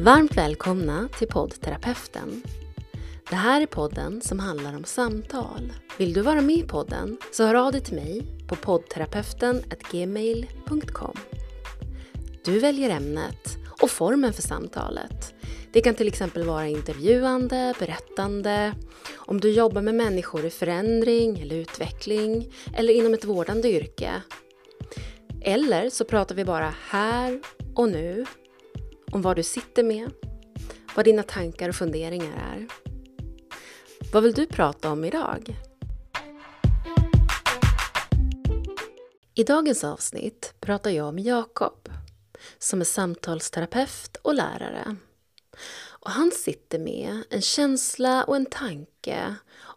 Varmt välkomna till poddterapeuten. Det här är podden som handlar om samtal. Vill du vara med i podden så hör av dig till mig på poddterapeuten.gmail.com. Du väljer ämnet och formen för samtalet. Det kan till exempel vara intervjuande, berättande, om du jobbar med människor i förändring eller utveckling eller inom ett vårdande yrke. Eller så pratar vi bara här och nu om vad du sitter med, vad dina tankar och funderingar är. Vad vill du prata om idag? I dagens avsnitt pratar jag med Jakob som är samtalsterapeut och lärare. Och han sitter med en känsla och en tanke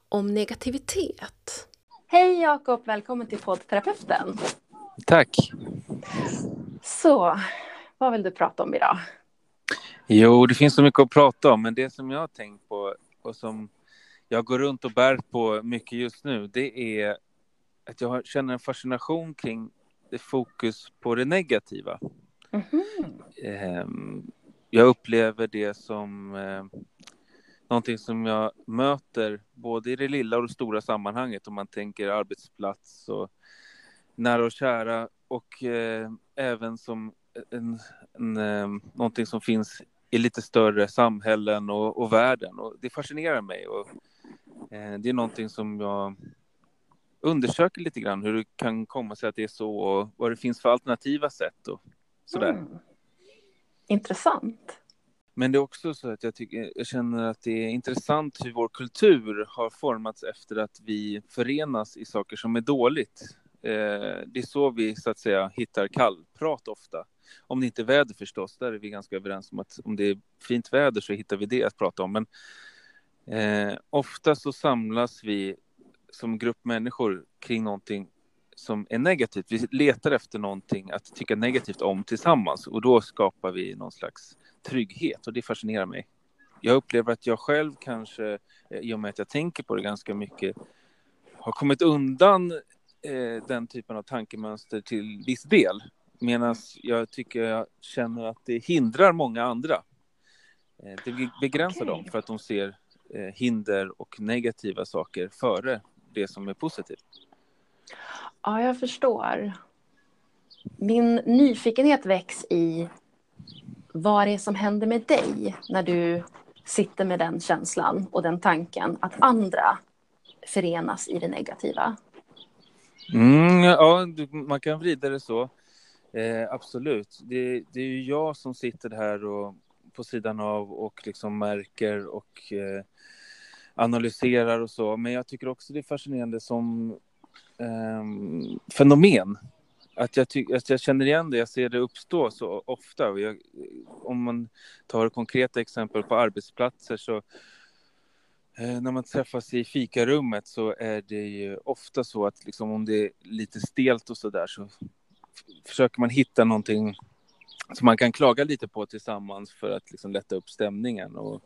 om negativitet. Hej Jakob, välkommen till poddterapeuten. Tack. Så, vad vill du prata om idag? Jo, det finns så mycket att prata om, men det som jag har tänkt på och som jag går runt och bär på mycket just nu, det är att jag känner en fascination kring det fokus på det negativa. Mm -hmm. Jag upplever det som eh, någonting som jag möter både i det lilla och det stora sammanhanget om man tänker arbetsplats och nära och kära och eh, även som en, en, en, någonting som finns i lite större samhällen och, och världen. Och det fascinerar mig. Och, eh, det är någonting som jag undersöker lite grann, hur det kan komma sig att det är så och vad det finns för alternativa sätt och sådär. Mm. Intressant. Men det är också så att jag, tycker, jag känner att det är intressant hur vår kultur har formats efter att vi förenas i saker som är dåligt. Eh, det är så vi så att säga hittar kallprat ofta. Om det inte är väder förstås, där är vi ganska överens om att om det är fint väder så hittar vi det att prata om. Men eh, ofta så samlas vi som grupp människor kring någonting som är negativt. Vi letar efter någonting att tycka negativt om tillsammans och då skapar vi någon slags trygghet och det fascinerar mig. Jag upplever att jag själv kanske, eh, i och med att jag tänker på det ganska mycket, har kommit undan eh, den typen av tankemönster till viss del. Medan jag tycker jag känner att det hindrar många andra. Eh, det begränsar okay. dem för att de ser eh, hinder och negativa saker före det som är positivt. Ja, jag förstår. Min nyfikenhet väcks i vad det är som händer med dig när du sitter med den känslan och den tanken att andra förenas i det negativa. Mm, ja, man kan vrida det så. Eh, absolut. Det, det, är ju jag som sitter här och, på sidan av och liksom märker och eh, analyserar och så. Men jag tycker också det är fascinerande som eh, fenomen. Att jag, ty- att jag känner igen det, jag ser det uppstå så ofta. Jag, om man tar konkreta exempel på arbetsplatser så eh, när man träffas i fikarummet så är det ju ofta så att liksom om det är lite stelt och så där så försöker man hitta någonting som man kan klaga lite på tillsammans för att liksom lätta upp stämningen. Och,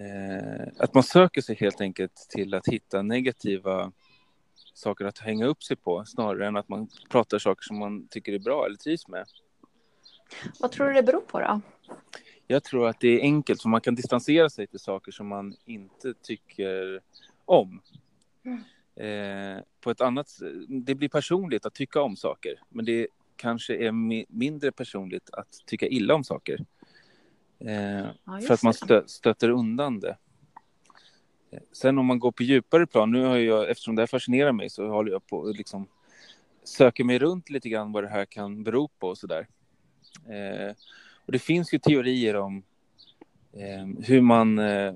eh, att man söker sig helt enkelt till att hitta negativa saker att hänga upp sig på snarare än att man pratar saker som man tycker är bra eller trivs med. Vad tror du det beror på då? Jag tror att det är enkelt, för man kan distansera sig till saker som man inte tycker om. Mm. Eh, på ett annat Det blir personligt att tycka om saker, men det kanske är mindre personligt att tycka illa om saker. Eh, ja, för att man stö stöter undan det. Eh, sen om man går på djupare plan, nu har jag, eftersom det här fascinerar mig så håller jag på att liksom söker mig runt lite grann vad det här kan bero på och sådär. Eh, och det finns ju teorier om eh, hur man eh,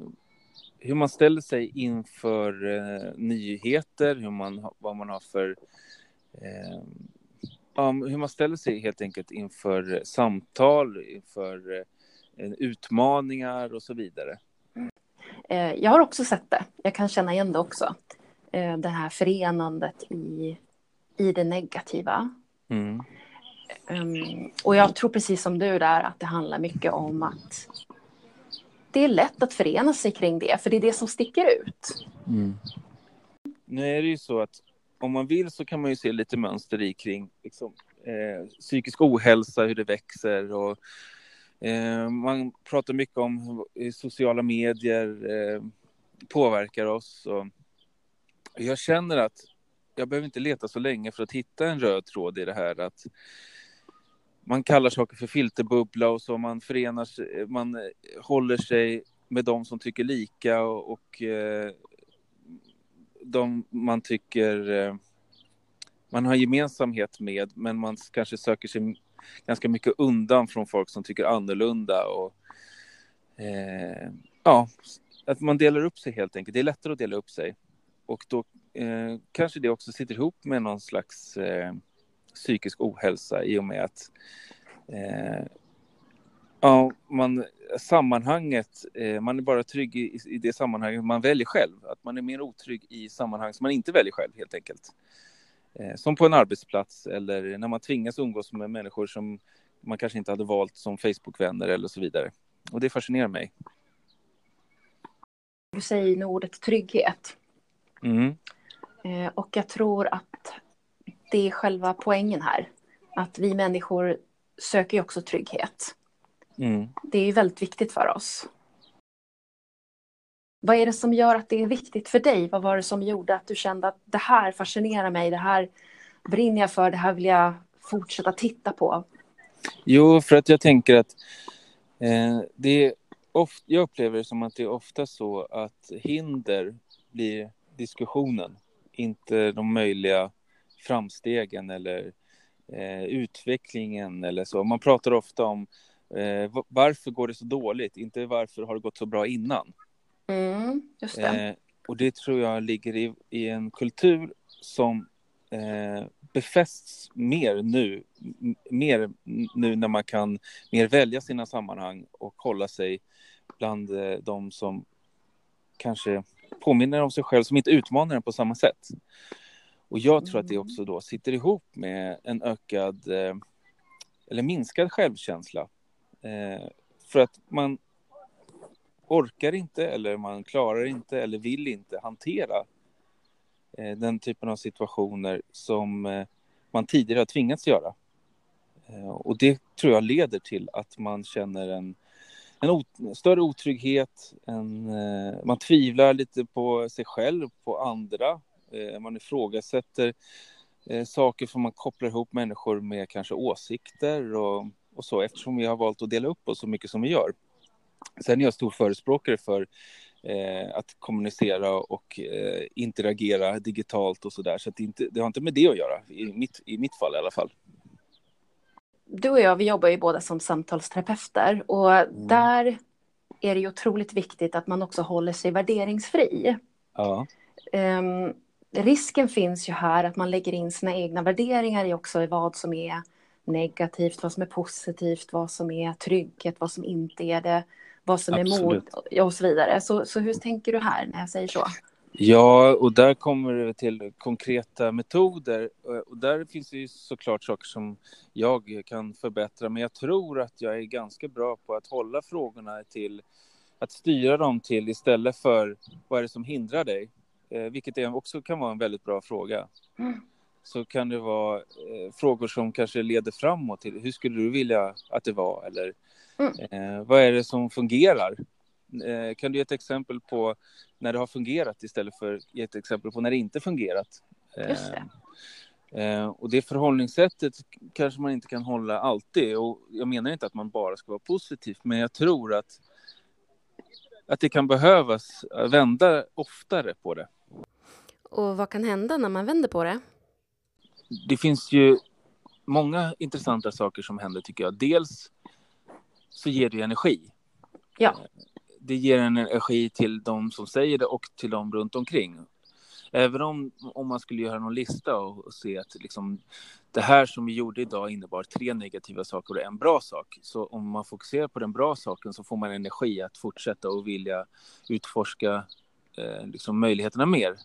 hur man ställer sig inför eh, nyheter, hur man, vad man har för... Eh, hur man ställer sig helt enkelt inför samtal, inför eh, utmaningar och så vidare. Eh, jag har också sett det. Jag kan känna igen det också. Eh, det här förenandet i, i det negativa. Mm. Um, och jag tror precis som du där att det handlar mycket om att det är lätt att förena sig kring det, för det är det som sticker ut. Mm. Nu är det ju så att om man vill så kan man ju se lite mönster i kring liksom, eh, psykisk ohälsa, hur det växer och Eh, man pratar mycket om hur sociala medier eh, påverkar oss. Och jag känner att jag behöver inte leta så länge för att hitta en röd tråd i det här. Att man kallar saker för filterbubbla och så man förenar sig, man eh, håller sig med de som tycker lika och, och eh, de man tycker eh, man har gemensamhet med, men man kanske söker sig ganska mycket undan från folk som tycker annorlunda och eh, ja, att man delar upp sig helt enkelt. Det är lättare att dela upp sig och då eh, kanske det också sitter ihop med någon slags eh, psykisk ohälsa i och med att eh, ja, man, sammanhanget, eh, man är bara trygg i, i, det sammanhanget man väljer själv. Att man är mer otrygg i sammanhang som man inte väljer själv helt enkelt. Eh, som på en arbetsplats eller när man tvingas umgås med människor som man kanske inte hade valt som Facebookvänner eller så vidare. Och det fascinerar mig. Du säger ordet trygghet. Mm. Eh, och jag tror att det är själva poängen här. Att vi människor söker ju också trygghet. Mm. Det är ju väldigt viktigt för oss. Vad är det som gör att det är viktigt för dig? Vad var det som gjorde att du kände att det här fascinerar mig, det här brinner jag för, det här vill jag fortsätta titta på? Jo, för att jag tänker att eh, det är ofta, jag upplever det som att det är ofta så att hinder blir diskussionen, inte de möjliga framstegen eller eh, utvecklingen eller så. Man pratar ofta om eh, varför går det så dåligt, inte varför har det gått så bra innan. Mm, just det. Eh, och det tror jag ligger i, i en kultur som eh, befästs mer nu, mer nu när man kan mer välja sina sammanhang och hålla sig bland eh, de som kanske påminner om sig själv, som inte utmanar en på samma sätt. Och jag tror att det mm. också då sitter ihop med en ökad eh, eller minskad självkänsla. Eh, för att man orkar inte eller man klarar inte eller vill inte hantera eh, den typen av situationer som man tidigare har tvingats göra. Och det tror jag leder till att man känner en, en ot större otrygghet, en, man tvivlar lite på sig själv, på andra, man ifrågasätter saker för man kopplar ihop människor med kanske åsikter och, och så eftersom vi har valt att dela upp oss så mycket som vi gör. Sen är jag stor förespråkare för eh, att kommunicera och eh, interagera digitalt och så där. Så, så det, inte, det har inte med det att göra, i mitt, i mitt fall i alla fall. Du och jag, vi jobbar ju båda som samtalsterapeuter och mm. där är det ju otroligt viktigt att man också håller sig värderingsfri. Ja. Um, risken finns ju här att man lägger in sina egna värderingar i också vad som är negativt, vad som är positivt, vad som är trygghet, vad som inte är det vad som Absolut. är mod och så vidare. Så, så hur tänker du här när jag säger så? Ja, och där kommer det till konkreta metoder. Och där finns det ju såklart saker som jag kan förbättra. Men jag tror att jag är ganska bra på att hålla frågorna till att styra dem till istället för vad är det som hindrar dig? Eh, vilket också kan vara en väldigt bra fråga. Mm. Så kan det vara eh, frågor som kanske leder framåt till hur skulle du vilja att det var? Eller Mm. Eh, vad är det som fungerar? Eh, kan du ge ett exempel på när det har fungerat istället för ge ett exempel på när det inte fungerat? Just det. Eh, och det förhållningssättet kanske man inte kan hålla alltid. Och jag menar inte att man bara ska vara positiv, men jag tror att, att det kan behövas vända oftare på det. Och vad kan hända när man vänder på det? Det finns ju många intressanta saker som händer tycker jag. Dels så ger det energi. Ja. Det ger en energi till de som säger det och till de runt omkring. Även om, om man skulle göra någon lista och, och se att liksom, det här som vi gjorde idag innebar tre negativa saker och en bra sak. Så om man fokuserar på den bra saken så får man energi att fortsätta och vilja utforska eh, liksom möjligheterna mer.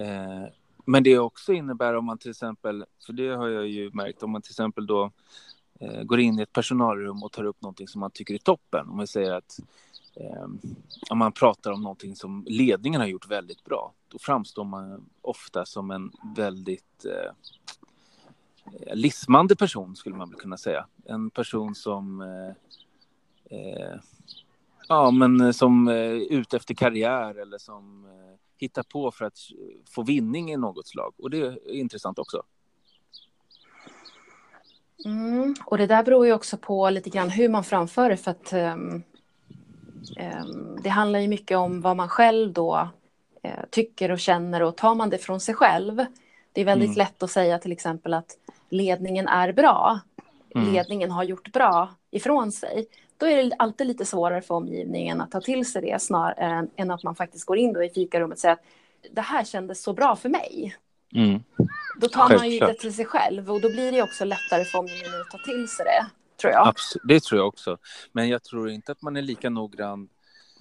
Eh, men det också innebär om man till exempel, för det har jag ju märkt, om man till exempel då eh, går in i ett personalrum och tar upp någonting som man tycker är toppen. Om vi säger att eh, om man pratar om någonting som ledningen har gjort väldigt bra, då framstår man ofta som en väldigt eh, lismande person, skulle man väl kunna säga. En person som eh, eh, ja, men som eh, ute efter karriär eller som eh, hittar på för att få vinning i något slag. Och det är intressant också. Mm, och det där beror ju också på lite grann hur man framför det för att um, um, det handlar ju mycket om vad man själv då uh, tycker och känner och tar man det från sig själv. Det är väldigt mm. lätt att säga till exempel att ledningen är bra. Mm. Ledningen har gjort bra ifrån sig. Då är det alltid lite svårare för omgivningen att ta till sig det snarare än att man faktiskt går in då i fikarummet och säger att det här kändes så bra för mig. Mm. Då tar Självklart. man ju det till sig själv och då blir det också lättare för omgivningen att ta till sig det, tror jag. Absolut, det tror jag också. Men jag tror inte att man är lika noggrann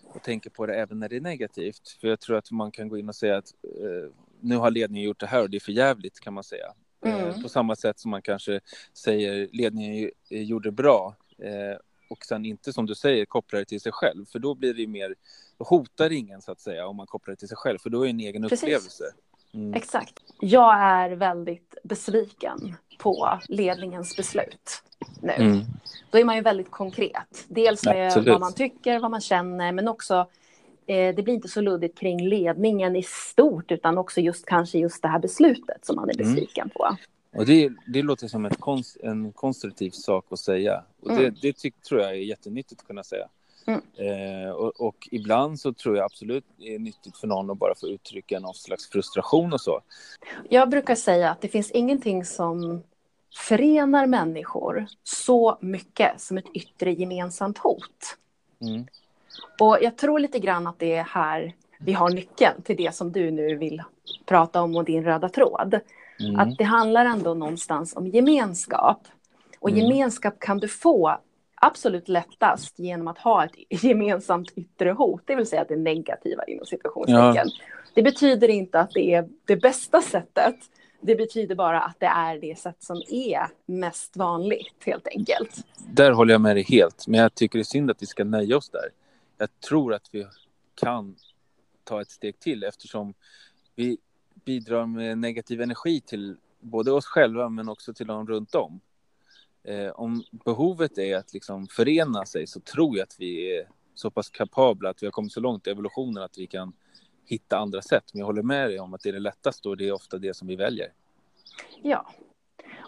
och tänker på det även när det är negativt. För jag tror att man kan gå in och säga att eh, nu har ledningen gjort det här och det är för jävligt kan man säga. Eh, mm. Eh, på samma sätt som man kanske säger ledningen gjorde bra. Eh, och sen inte som du säger koppla det till sig själv, för då blir det mer, då hotar ingen så att säga om man kopplar det till sig själv, för då är det en egen Precis. upplevelse. Mm. Exakt. Jag är väldigt besviken på ledningens beslut nu. Mm. Då är man ju väldigt konkret. Dels med Absolut. vad man tycker, vad man känner, men också eh, det blir inte så luddigt kring ledningen i stort, utan också just kanske just det här beslutet som man är mm. besviken mm. på. Och det, det låter som ett konst, en konstruktiv sak att säga. Och det, mm. det tyck, tror jag är jättenyttigt att kunna säga. Mm. Eh, och, och, ibland så tror jag absolut det är nyttigt för någon att bara få uttrycka någon slags frustration och så. Jag brukar säga att det finns ingenting som förenar människor så mycket som ett yttre gemensamt hot. Mm. Och jag tror lite grann att det är här vi har nyckeln till det som du nu vill prata om och din röda tråd. Mm. Att det handlar ändå någonstans om gemenskap. Och mm. gemenskap kan du få absolut lättast genom att ha ett gemensamt yttre hot, det vill säga det negativa inom situationstecken. Ja. Det betyder inte att det är det bästa sättet. Det betyder bara att det är det sätt som är mest vanligt, helt enkelt. Där håller jag med dig helt, men jag tycker det är synd att vi ska nöja oss där. Jag tror att vi kan ta ett steg till eftersom vi bidrar med negativ energi till både oss själva men också till de runt om. Eh, om behovet är att liksom förena sig så tror jag att vi är så pass kapabla att vi har kommit så långt i evolutionen att vi kan hitta andra sätt. Men jag håller med dig om att det är det lättaste och det är ofta det som vi väljer. Ja,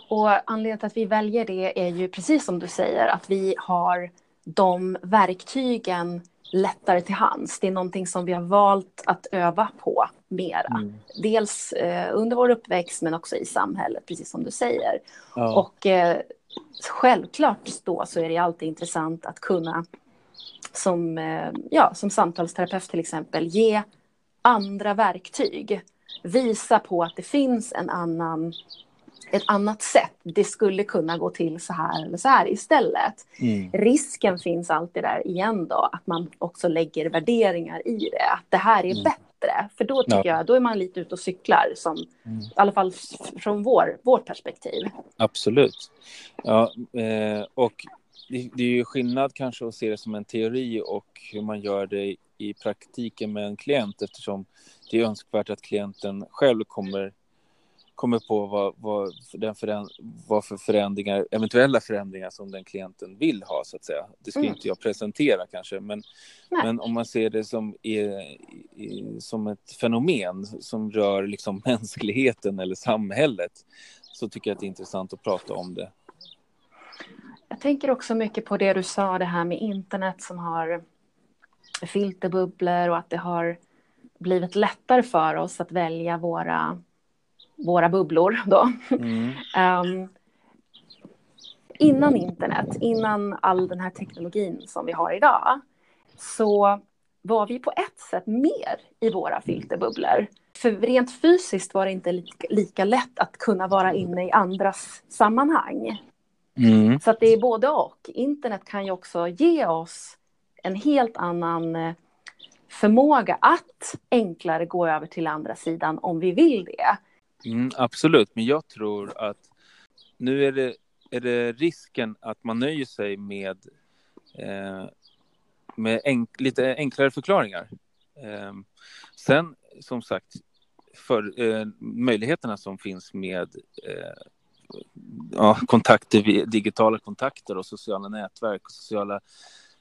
och anledningen till att vi väljer det är ju precis som du säger att vi har de verktygen lättare till hands. Det är någonting som vi har valt att öva på mera. Mm. Dels eh, under vår uppväxt men också i samhället, precis som du säger. Ja. Och eh, självklart då så är det alltid intressant att kunna som, eh, ja, som samtalsterapeut till exempel ge andra verktyg. Visa på att det finns en annan ett annat sätt. Det skulle kunna gå till så här eller så här istället. Mm. Risken finns alltid där igen då, att man också lägger värderingar i det. Att det här är mm. bättre. För då tycker ja. jag, då är man lite ute och cyklar, som, mm. i alla fall från vår, vårt perspektiv. Absolut. Ja, eh, och det, det är ju skillnad kanske att se det som en teori och hur man gör det i praktiken med en klient eftersom det är önskvärt att klienten själv kommer kommer på vad, vad, den föränd, vad för förändringar, eventuella förändringar som den klienten vill ha så att säga. Det ska mm. inte jag presentera kanske, men, men om man ser det som, är, som ett fenomen som rör liksom mänskligheten eller samhället så tycker jag att det är intressant att prata om det. Jag tänker också mycket på det du sa, det här med internet som har filterbubblor och att det har blivit lättare för oss att välja våra våra bubblor då. Mm. um, innan internet, innan all den här teknologin som vi har idag, så var vi på ett sätt mer i våra filterbubblor. För rent fysiskt var det inte lika, lika lätt att kunna vara inne i andras sammanhang. Mm. Så det är både och. Internet kan ju också ge oss en helt annan eh, förmåga att enklare gå över till andra sidan om vi vill det. Mm, absolut, men jag tror att nu är det, är det risken att man nöjer sig med, eh, med enk, lite enklare förklaringar. Eh, sen, som sagt, för eh, möjligheterna som finns med eh, ja, kontakter, digitala kontakter och sociala nätverk och sociala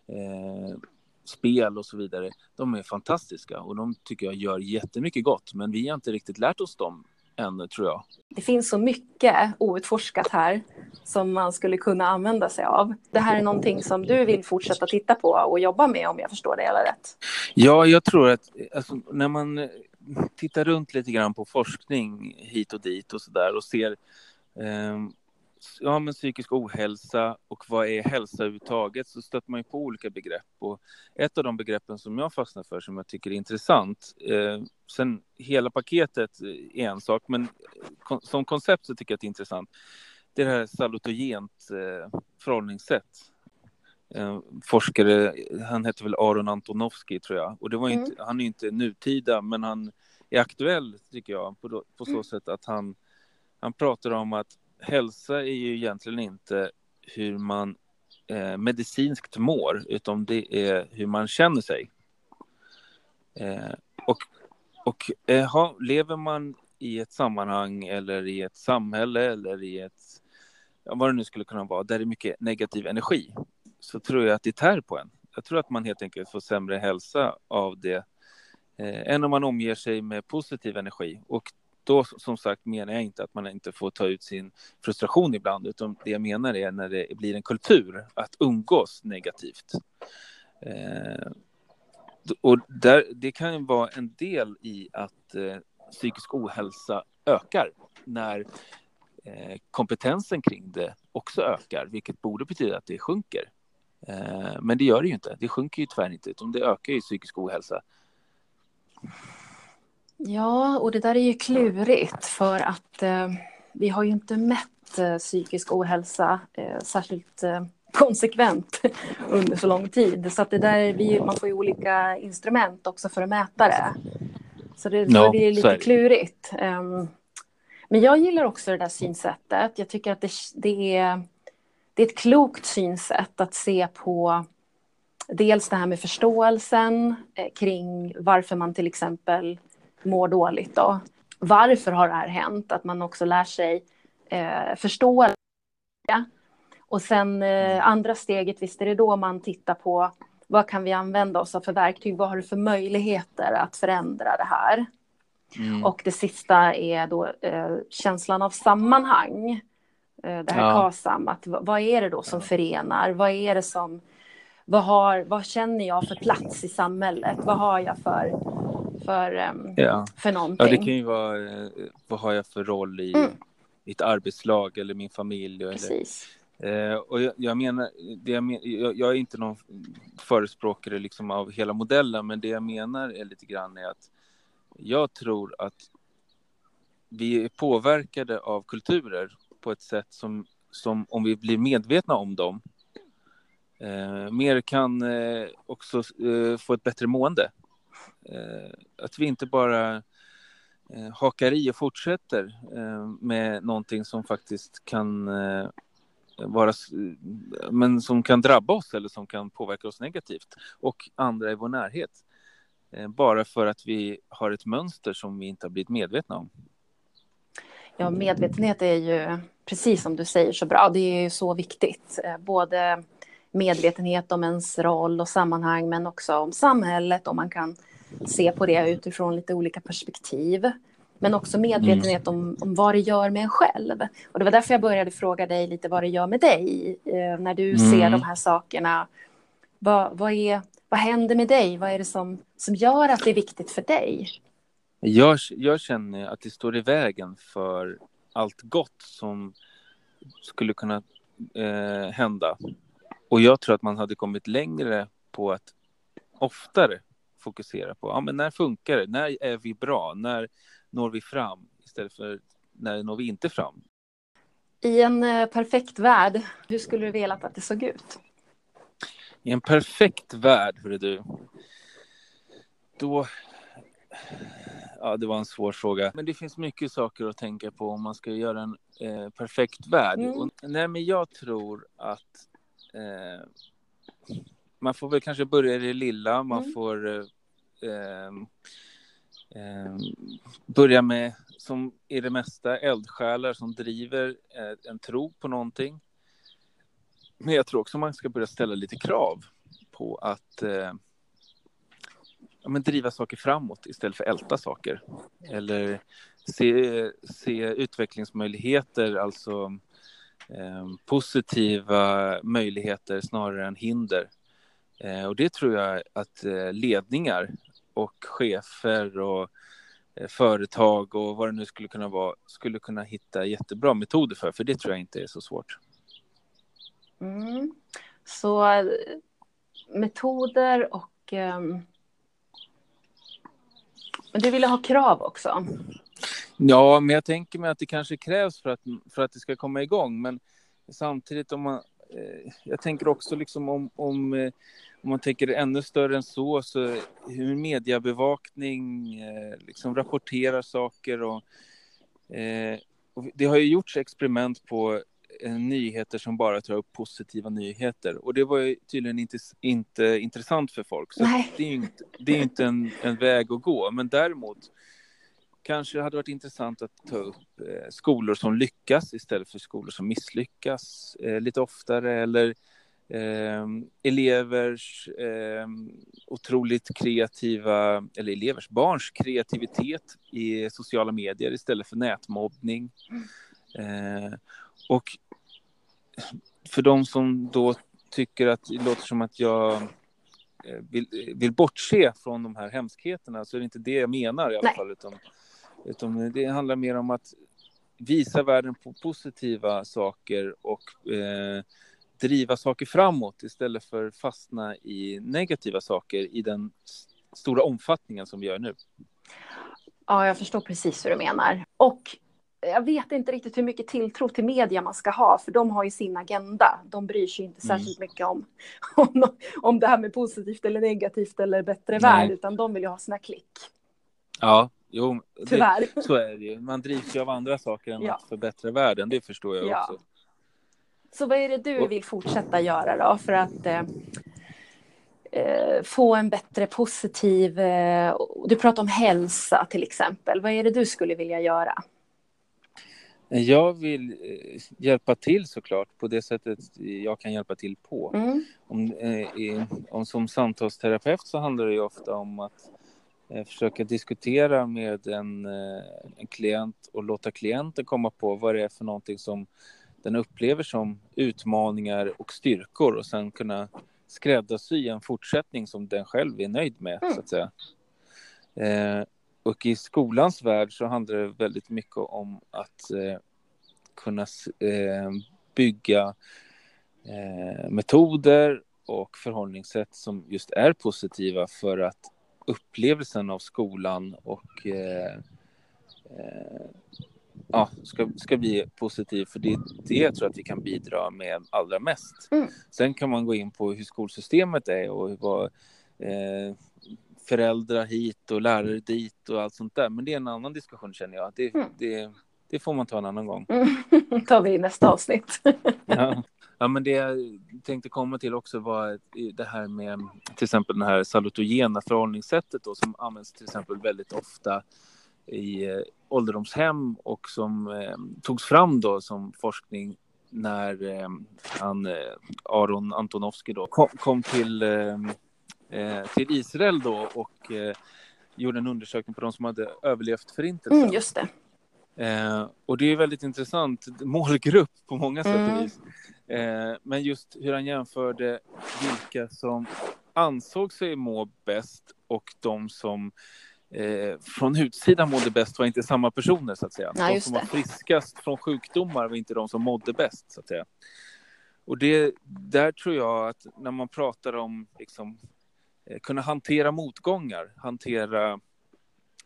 eh, spel och så vidare. De är fantastiska och de tycker jag gör jättemycket gott, men vi har inte riktigt lärt oss dem ännu tror jag. Det finns så mycket outforskat här som man skulle kunna använda sig av. Det här är någonting som du vill fortsätta titta på och jobba med om jag förstår det hela rätt. Ja, jag tror att alltså, när man tittar runt lite grann på forskning hit och dit och så där och ser eh, ja, men psykisk ohälsa och vad är hälsa överhuvudtaget så stöter man ju på olika begrepp. Och ett av de begreppen som jag fastnar för som jag tycker är intressant, eh, sen hela paketet är en sak, men kon som koncept så tycker jag att det är intressant, det är det här salutogent eh, förhållningssätt. Eh, forskare, han heter väl Aron Antonovsky tror jag, och det var inte, mm. han är inte nutida, men han är aktuell tycker jag på, på så mm. sätt att han, han pratar om att hälsa är ju egentligen inte hur man eh, medicinskt mår, utan det är hur man känner sig. Eh, och och eh, lever man i ett sammanhang eller i ett samhälle eller i ett, ja, vad det nu skulle kunna vara, där det är mycket negativ energi, så tror jag att det tär på en. Jag tror att man helt enkelt får sämre hälsa av det eh, än om man omger sig med positiv energi. Och då som sagt menar jag inte att man inte får ta ut sin frustration ibland, utan det jag menar är när det blir en kultur att umgås negativt. Eh, och där, det kan ju vara en del i att eh, psykisk ohälsa ökar när eh, kompetensen kring det också ökar, vilket borde betyda att det sjunker. Eh, men det gör det ju inte. Det sjunker ju tyvärr inte, utan det ökar ju psykisk ohälsa. Ja, och det där är ju klurigt för att eh, vi har ju inte mätt eh, psykisk ohälsa eh, särskilt eh, konsekvent under så lång tid. Så att det där, vi, man får ju olika instrument också för att mäta det. Så det, no, det är lite klurigt. Um, men jag gillar också det där synsättet. Jag tycker att det, det, är, det är ett klokt synsätt att se på dels det här med förståelsen eh, kring varför man till exempel mår dåligt. Då. Varför har det här hänt? Att man också lär sig eh, förstå. Och sen eh, andra steget, visst är det då man tittar på vad kan vi använda oss av för verktyg? Vad har du för möjligheter att förändra det här? Mm. Och det sista är då eh, känslan av sammanhang. Eh, det här ja. KASAM, att vad är det då som förenar? Vad är det som, vad, har, vad känner jag för plats i samhället? Vad har jag för, för, um, ja. för någonting? Ja, det kan ju vara, eh, vad har jag för roll i mm. ett arbetslag eller min familj? Precis. Eller, eh, och jag, jag menar, det jag, men, jag, jag, är inte någon förespråkare liksom av hela modellen, men det jag menar är lite grann är att jag tror att vi är påverkade av kulturer på ett sätt som, som om vi blir medvetna om dem, eh, mer kan eh, också eh, få ett bättre mående. Eh, att vi inte bara eh, hakar i och fortsätter eh, med någonting som faktiskt kan eh, vara, men som kan drabba oss eller som kan påverka oss negativt och andra i vår närhet. Eh, bara för att vi har ett mönster som vi inte har blivit medvetna om. Ja, medvetenhet är ju precis som du säger så bra. Det är ju så viktigt. Både medvetenhet om ens roll och sammanhang, men också om samhället, om man kan se på det utifrån lite olika perspektiv. Men också medvetenhet mm. om, om vad det gör med en själv. Och det var därför jag började fråga dig lite vad det gör med dig eh, när du mm. ser de här sakerna. Vad, vad, är, vad händer med dig? Vad är det som, som gör att det är viktigt för dig? Jag, jag känner att det står i vägen för allt gott som skulle kunna eh, hända. Och jag tror att man hade kommit längre på att oftare fokusera på. Ja, men när funkar det? När är vi bra? När når vi fram? Istället för när når vi inte fram? I en eh, perfekt värld, hur skulle du vilja att det såg ut? I en perfekt värld, hörru du. Då... Ja, det var en svår fråga. Men det finns mycket saker att tänka på om man ska göra en eh, perfekt värld. Mm. Och, nej, men jag tror att eh, man får väl kanske börja i det lilla. Man mm. får eh, ehm, eh, börja med, som i det mesta, eldsjälar som driver eh, en tro på någonting. Men jag tror också man ska börja ställa lite krav på att eh, ja, men driva saker framåt istället för älta saker. Eller se, se utvecklingsmöjligheter, alltså eh, positiva möjligheter snarare än hinder. Eh, och det tror jag att eh, ledningar och chefer och eh, företag och vad det nu skulle kunna vara skulle kunna hitta jättebra metoder för, för det tror jag inte är så svårt. Mm. Så metoder och... Um... Men du ville ha krav också? Ja, men jag tänker mig att det kanske krävs för att, för att det ska komma igång. Men samtidigt om man... Eh, jag tänker också liksom om, om, eh, om man tänker ännu större än så, så hur mediebevakning eh, liksom rapporterar saker och, eh, och det har ju gjorts experiment på Eh, nyheter som bara tar upp positiva nyheter. Och det var ju tydligen inte, inte intressant för folk. Så Nej. det är ju inte, det är inte en, en väg att gå. Men däremot kanske det hade varit intressant att ta upp eh, skolor som lyckas istället för skolor som misslyckas eh, lite oftare. Eller eh, elevers eh, otroligt kreativa, eller elevers barns kreativitet i sociala medier istället för nätmobbning. Eh, och för de som då tycker att det låter som att jag eh, vill, vill bortse från de här hemskheterna så är det inte det jag menar i alla Nej. fall. Utan, utan det handlar mer om att visa världen på positiva saker och eh, driva saker framåt istället för fastna i negativa saker i den stora omfattningen som vi gör nu. Ja, jag förstår precis hur du menar. Och jag vet inte riktigt hur mycket tilltro till media man ska ha, för de har ju sin agenda. De bryr sig inte mm. särskilt mycket om, om, om det här med positivt eller negativt eller bättre Nej. värld, utan de vill ju ha sina klick. Ja, jo, Tyvärr. Det, så är det ju. Man drivs ju av andra saker än ja. att förbättra världen, det förstår jag ja. också. Så vad är det du vill fortsätta göra då för att eh, eh, få en bättre positiv... Eh, du pratar om hälsa till exempel. Vad är det du skulle vilja göra? Jag vill eh, hjälpa till såklart på det sättet jag kan hjälpa till på. Mm. Om, eh, om, som samtalsterapeut så handlar det ofta om att eh, försöka diskutera med en, en klient och låta klienten komma på vad det är för någonting som den upplever som utmaningar och styrkor och sen kunna skräddarsy en fortsättning som den själv är nöjd med, mm. så att säga. Eh, och i skolans värld så handlar det väldigt mycket om att eh, kunna eh, bygga eh, metoder och förhållningssätt som just är positiva för att upplevelsen av skolan och eh, eh, ja, ska, ska bli positiv. För det är det jag tror att vi kan bidra med allra mest. Mm. Sen kan man gå in på hur skolsystemet är och vad eh, föräldrar hit och lärare dit och allt sånt där. Men det är en annan diskussion känner jag. Det, mm. det, det får man ta en annan gång. Mm. tar vi i nästa avsnitt. ja. ja, men det jag tänkte komma till också var det här med till exempel det här salutogena förhållningssättet då, som används till exempel väldigt ofta i eh, ålderdomshem och som eh, togs fram då som forskning när eh, han, eh, Aron Antonovsky då kom, kom till eh, Eh, till Israel då och gjorde en undersökning på de som hade överlevt förintelsen. Mm, just det. Och det är väldigt intressant målgrupp på många sätt och mm. vis. Men just hur han jämförde vilka som ansåg sig må bäst och de som eh, från utsidan mådde bäst var inte samma personer så att säga. Ja, de som var friskast från sjukdomar var inte de som mådde bäst så att säga. Och det, där tror jag att när man pratar om liksom, Eh, kunna hantera motgångar, hantera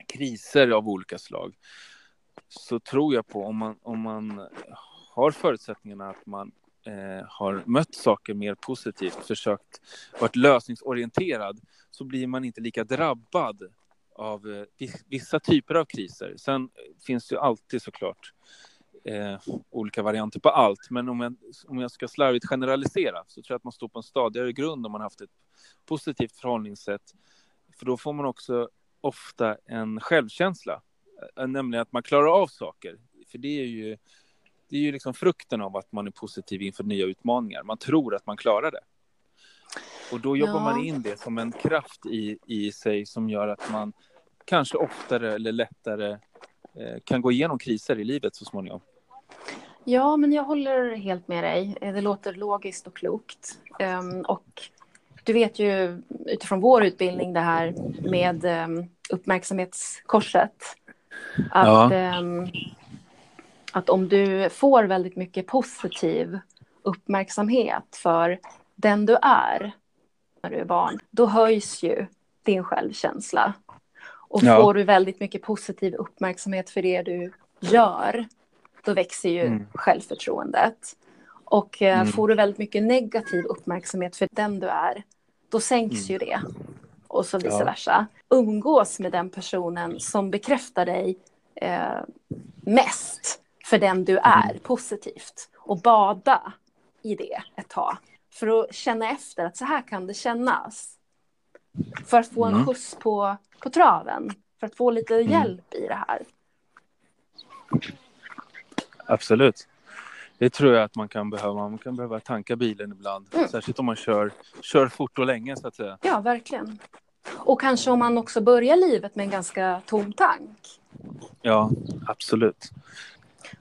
kriser av olika slag, så tror jag på om man, om man har förutsättningarna att man eh, har mött saker mer positivt, försökt varit lösningsorienterad, så blir man inte lika drabbad av eh, vissa typer av kriser. Sen eh, finns det ju alltid såklart eh, olika varianter på allt. Men om jag, om jag ska slarvigt generalisera så tror jag att man står på en stadigare grund om man haft ett positivt förhållningssätt. För då får man också ofta en självkänsla, eh, nämligen att man klarar av saker. För det är ju, det är ju liksom frukten av att man är positiv inför nya utmaningar. Man tror att man klarar det. Och då jobbar Ja. man in det som en kraft i, i sig som gör att man kanske oftare eller lättare eh, kan gå igenom kriser i livet så småningom. Ja, men jag håller helt med dig. Eh, Det låter logiskt och klokt. Ehm, Och du vet ju utifrån vår utbildning det här med ehm, uppmärksamhetskorset. Att, Ja. ehm, att om du får väldigt mycket positiv uppmärksamhet för den du är när du är barn, då höjs ju din självkänsla. Och Ja. får du väldigt mycket positiv uppmärksamhet för det du gör, då växer ju Mm. självförtroendet. Och eh, Mm. får du väldigt mycket negativ uppmärksamhet för den du är, då sänks Mm. ju det. Och så vice Ja. versa. Umgås med den personen som bekräftar dig eh, mest för den du är Mm. positivt. Och bada i det ett tag. För att känna efter att så här kan det kännas. För att få en Mm. skjuts på, på traven. För att få lite Mm. hjälp i det här. Absolut. Det tror jag att man kan behöva. Man kan behöva tanka bilen ibland. Mm. Särskilt om man kör, kör fort och länge så att säga. Ja, verkligen. Och kanske om man också börjar livet med en ganska tom tank. Ja, absolut.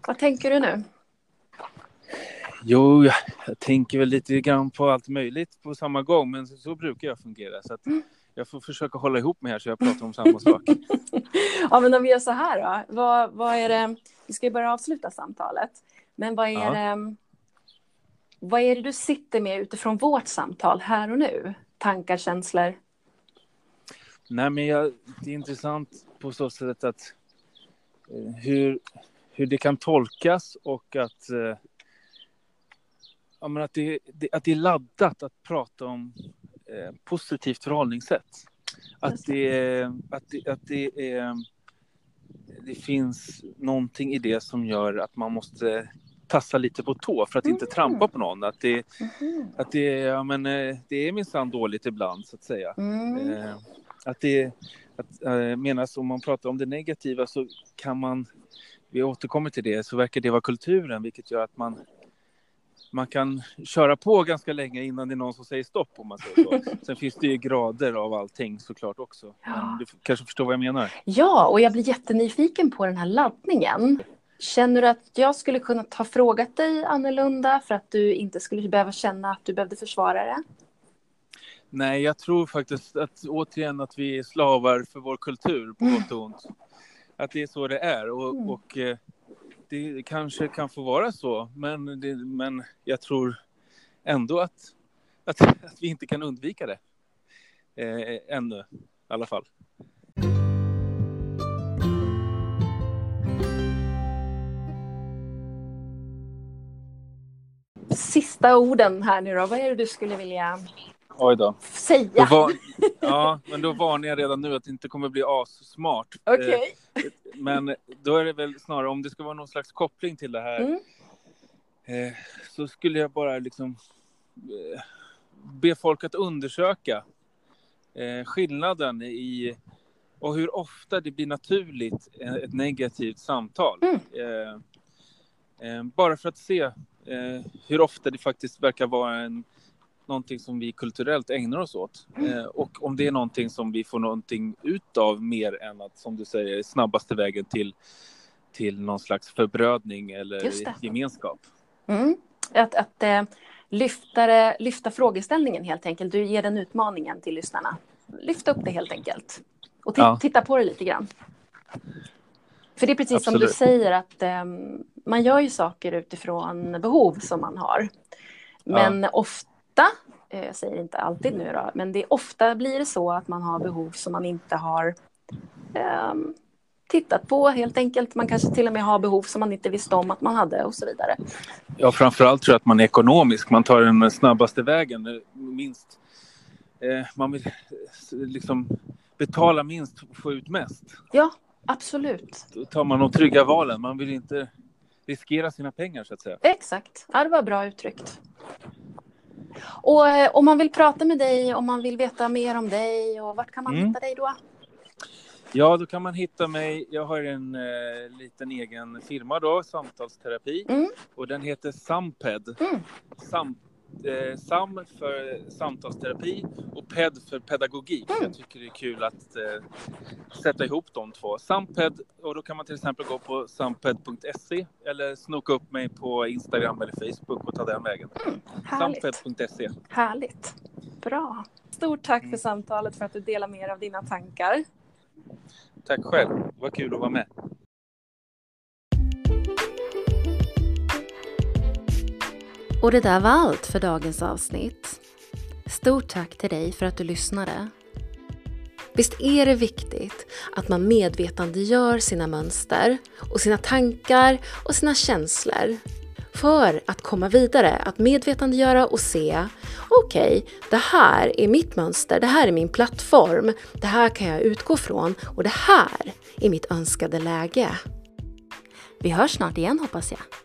Vad tänker du nu? Jo, jag, tänker väl lite grann på allt möjligt på samma gång, men så, så brukar jag fungera. Så Mm. jag får försöka hålla ihop mig här så jag pratar om samma sak. Ja, men om vi gör så här då. Vad, vad är det? Vi ska ju börja avsluta samtalet. Men vad är, Ja. det, vad är det du sitter med utifrån vårt samtal här och nu? Tankar, känslor? Nej, men jag, det är intressant på så sätt att eh, hur, hur det kan tolkas och att, eh, ja, men att, det, det, att det är laddat att prata om eh, positivt förhållningssätt. Att det, att det, att det, är, det finns någonting i det som gör att man måste tassa lite på tå för att inte Mm. trampa på någon. Att det, Mhm. att det, ja, men, eh, det är minsann dåligt ibland, så att säga. Mm. Eh, att det att, eh, menas om man pratar om det negativa så kan man, vi återkommer till det, så verkar det vara kulturen vilket gör att man man kan köra på ganska länge innan det är någon som säger stopp om man säger så. Sen finns det ju grader av allting såklart också. Men du kanske förstår vad jag menar? Ja, och jag blir jättenyfiken på den här laddningen. Känner du att jag skulle kunna ha frågat dig annorlunda för att du inte skulle behöva känna att du behövde försvara det? Nej, jag tror faktiskt att återigen att vi är slavar för vår kultur på gott och ont. Att det är så det är och, Mm. och eh, det kanske kan få vara så, men, det, men jag tror ändå att, att, att vi inte kan undvika det. Eh, ännu, i alla fall. Sista orden här nu då. Vad är det du skulle vilja Oj då. Då säga? var, ja, men då varnar jag redan nu att det inte kommer bli assmart. Eh, Okej. Men då är det väl snarare om det ska vara någon slags koppling till det här Mm. eh, så skulle jag bara liksom eh, be folk att undersöka eh, skillnaden i och hur ofta det blir naturligt eh, ett negativt samtal. Mm. Eh, eh, bara för att se hur ofta det faktiskt verkar vara en, någonting som vi kulturellt ägnar oss åt. Eh, och om det är någonting som vi får någonting ut av mer än att, som du säger, snabbaste vägen till, till någon slags förbrödning eller gemenskap. Mm. Att, att eh, lyfta, det- lyfta frågeställningen helt enkelt. Du ger den utmaningen till lyssnarna. Lyfta upp det helt enkelt. Och Ja. titta på det lite grann. För det är precis som du Absolut. säger att eh, man gör ju saker utifrån behov som man har. Men ofta, eh, jag säger inte alltid nu då, men det är ofta blir det så att man har behov som man inte har ehm, tittat på helt enkelt. Man kanske till och med har behov som man inte visste om att man hade och så vidare. Ja, framförallt tror jag att man är ekonomisk. Man tar den snabbaste vägen, minst. Eh, man vill eh, liksom betala minst och få ut mest. Ja, absolut. Då tar man de trygga valen. Man vill inte riskera sina pengar, så att säga. Exakt. Ja, det var bra uttryckt. Och eh, om man vill prata med dig, om man vill veta mer om dig, och vart kan man Mm. hitta dig då? Ja, då kan man hitta mig. Jag har en eh, liten egen firma då, samtalsterapi. Mm. Och den heter Samped. Mm. Sam, eh, SAM för samtalsterapi och PED för pedagogik. Mm. Jag tycker det är kul att eh, sätta ihop de två. SAMPED, och då kan man till exempel gå på samped.se eller snoka upp mig på Instagram eller Facebook och ta den vägen. Mm, Samped.se. Härligt. Bra. Stort tack mm. för samtalet, för att du delar med dig av dina tankar. Tack själv. Vad kul att vara med. Och det där var allt för dagens avsnitt. Stort tack till dig för att du lyssnade. Visst är det viktigt att man medvetandegör sina mönster och sina tankar och sina känslor för att komma vidare, att medvetandegöra och se okej, okay, det här är mitt mönster, det här är min plattform, det här kan jag utgå från och det här är mitt önskade läge. Vi hörs snart igen hoppas jag.